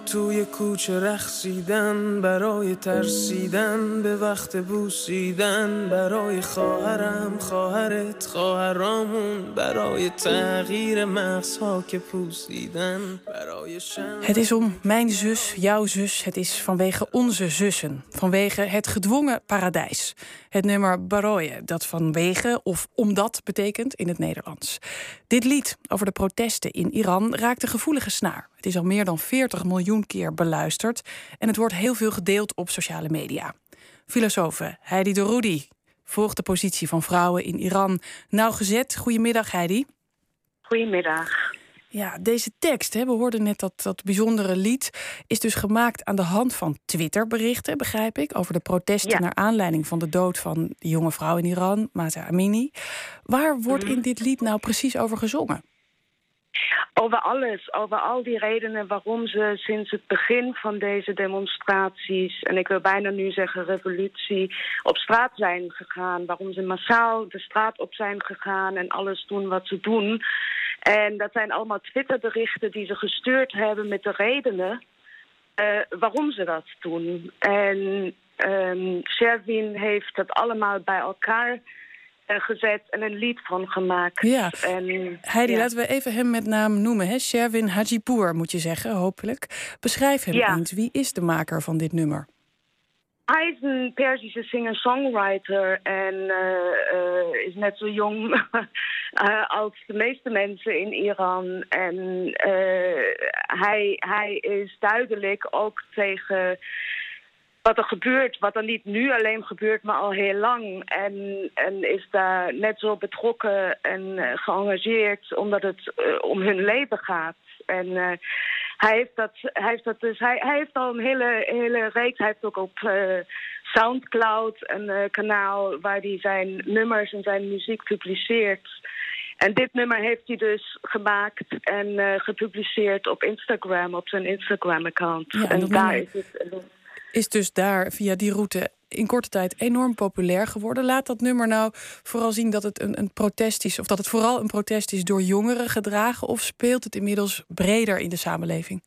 توی کوچه رخصیدن برای ترسیدن به وقت بوسیدن برای خواهرم خواهرت خواهرامون برای تغییر مغزها که پوسیدن برای Het is om mijn zus, jouw zus. Het is vanwege onze zussen. Vanwege het gedwongen paradijs. Het nummer Baroye, dat vanwege of omdat betekent in het Nederlands. Dit lied over de protesten in Iran raakt een gevoelige snaar. Het is al meer dan 40 miljoen keer beluisterd en het wordt heel veel gedeeld op sociale media. Filosofe Heidi de Rudy volgt de positie van vrouwen in Iran nauwgezet. Goedemiddag Heidi. Goedemiddag. Ja, deze tekst, hè, we hoorden net dat, dat bijzondere lied, is dus gemaakt aan de hand van Twitterberichten, begrijp ik, over de protesten naar aanleiding van de dood van de jonge vrouw in Iran, Mata Amini. Waar wordt Mhm. in dit lied nou precies over gezongen? Over alles, over al die redenen waarom ze sinds het begin van deze demonstraties, en ik wil bijna nu zeggen revolutie, op straat zijn gegaan. Waarom ze massaal de straat op zijn gegaan en alles doen wat ze doen. En dat zijn allemaal Twitterberichten die ze gestuurd hebben met de redenen eh, waarom ze dat doen. En ehm Sherwin heeft dat allemaal bij elkaar gezet en een lied van gemaakt. Ja. En, Heidi, ja. laten we even hem met naam noemen. Hè? Sherwin Hajipour moet je zeggen, hopelijk. Beschrijf hem Ja. eens. Wie is de maker van dit nummer? Hij is een Perzische singer-songwriter en eh, eh, is net zo jong eh, als de meeste mensen in Iran. En hij, hij is duidelijk ook tegen wat er gebeurt, wat er niet nu alleen gebeurt, maar al heel lang. En, en is daar net zo betrokken en eh, geëngageerd omdat het eh, om hun leven gaat. En eh, hij heeft dat, hij heeft dat dus, hij, hij heeft al een hele, hele reeks. Hij heeft ook op Soundcloud een kanaal waar hij zijn nummers en zijn muziek publiceert. En dit nummer heeft hij dus gemaakt en gepubliceerd op Instagram, op zijn Instagram-account. Ja, en daar nummer- is het. Is dus daar via die route in korte tijd enorm populair geworden. Laat dat nummer nou vooral zien dat het een, een protest is, of dat het vooral een protest is door jongeren gedragen, of speelt het inmiddels breder in de samenleving?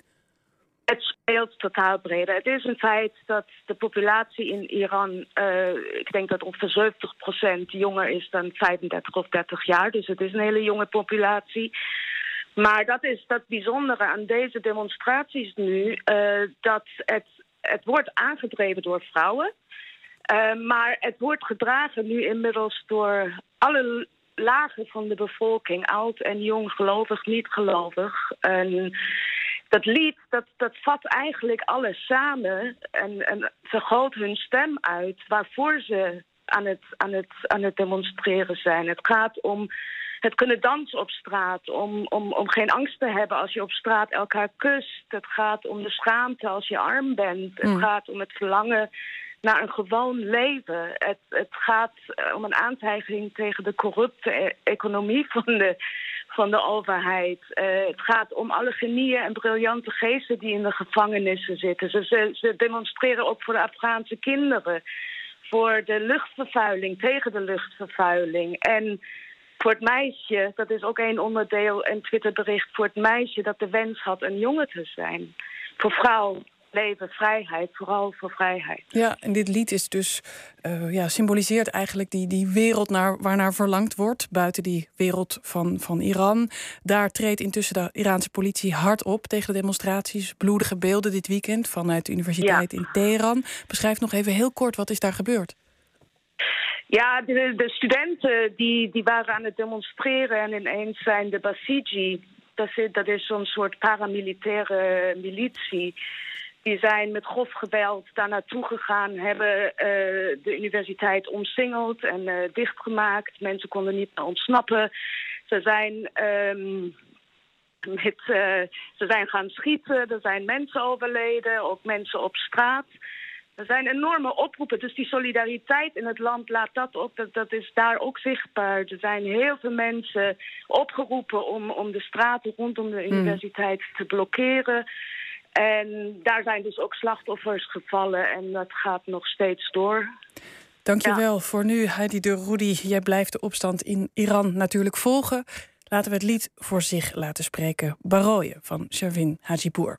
Het speelt totaal breder. Het is een feit dat de populatie in Iran, eh, ik denk dat ongeveer 70% jonger is dan 35 of 30 jaar. Dus het is een hele jonge populatie. Maar dat is dat bijzondere aan deze demonstraties nu, eh, dat het, het wordt aangedreven door vrouwen. Eh, maar het wordt gedragen nu inmiddels door alle lagen van de bevolking, oud en jong, gelovig, niet gelovig. En dat lied, dat, dat vat eigenlijk alles samen en, en vergroot hun stem uit waarvoor ze aan het, aan, het, aan het demonstreren zijn. Het gaat om het kunnen dansen op straat, om, om, om geen angst te hebben als je op straat elkaar kust. Het gaat om de schaamte als je arm bent. Het Mm. gaat om het verlangen naar een gewoon leven. Het, het gaat eh, om een aantijging tegen de corrupte e- economie van de, van de overheid. Eh, het gaat om alle genieën en briljante geesten die in de gevangenissen zitten. Ze, ze, ze demonstreren ook voor de Afghaanse kinderen. Voor de luchtvervuiling, tegen de luchtvervuiling. En voor het meisje, dat is ook een onderdeel, een Twitterbericht... voor het meisje dat de wens had een jongen te zijn. Voor vrouw, leven, vrijheid, vooral voor vrijheid. Ja, en dit lied is dus, eh, ja, symboliseert eigenlijk die, die wereld naar, waarnaar verlangd wordt. Buiten die wereld van, van Iran. Daar treedt intussen de Iraanse politie hard op tegen de demonstraties. Bloedige beelden dit weekend vanuit de universiteit in Teheran. Beschrijf nog even heel kort wat is daar gebeurd. Ja, de, de studenten die, die waren aan het demonstreren en ineens zijn de Basiji, dat is, dat is zo'n soort paramilitaire militie, die zijn met grof geweld daar naartoe gegaan, hebben eh, de universiteit omsingeld en eh, dichtgemaakt. Mensen konden niet meer ontsnappen. Ze zijn, ehm, met, eh, ze zijn gaan schieten, er zijn mensen overleden, ook mensen op straat. Er zijn enorme oproepen, dus die solidariteit in het land laat dat ook, dat, dat is daar ook zichtbaar. Er zijn heel veel mensen opgeroepen om, om de straten rondom de universiteit te blokkeren. En daar zijn dus ook slachtoffers gevallen en dat gaat nog steeds door. Dankjewel voor nu, Heidi de Rudy. Jij blijft de opstand in Iran natuurlijk volgen. Laten we het lied voor zich laten spreken. Baroye van Sherwin Hajipour.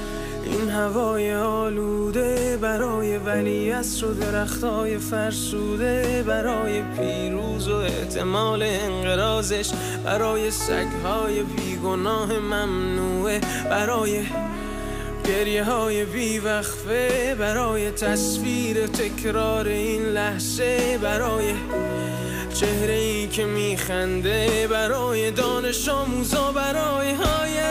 این هوای آلوده برای ولی و درختای فرسوده برای پیروز و احتمال انقرازش برای سگهای بیگناه ممنوعه برای گریه های بیوقفه برای تصویر تکرار این لحظه برای چهره ای که میخنده برای دانش آموزا برای آینده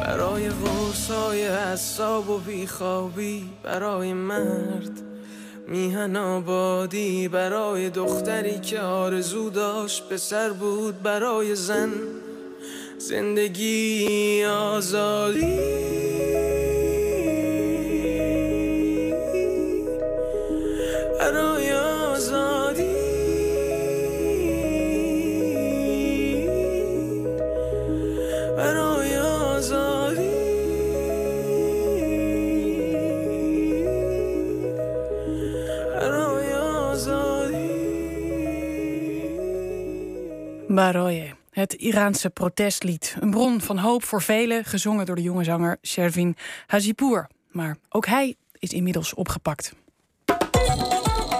برای غرصای حساب و بیخوابی برای مرد میهن آبادی برای دختری که آرزو داشت پسر بود برای زن زندگی آزادی. Baroye, het Iraanse protestlied. Een bron van hoop voor velen, gezongen door de jonge zanger Shervin Hazipour. Maar ook hij is inmiddels opgepakt.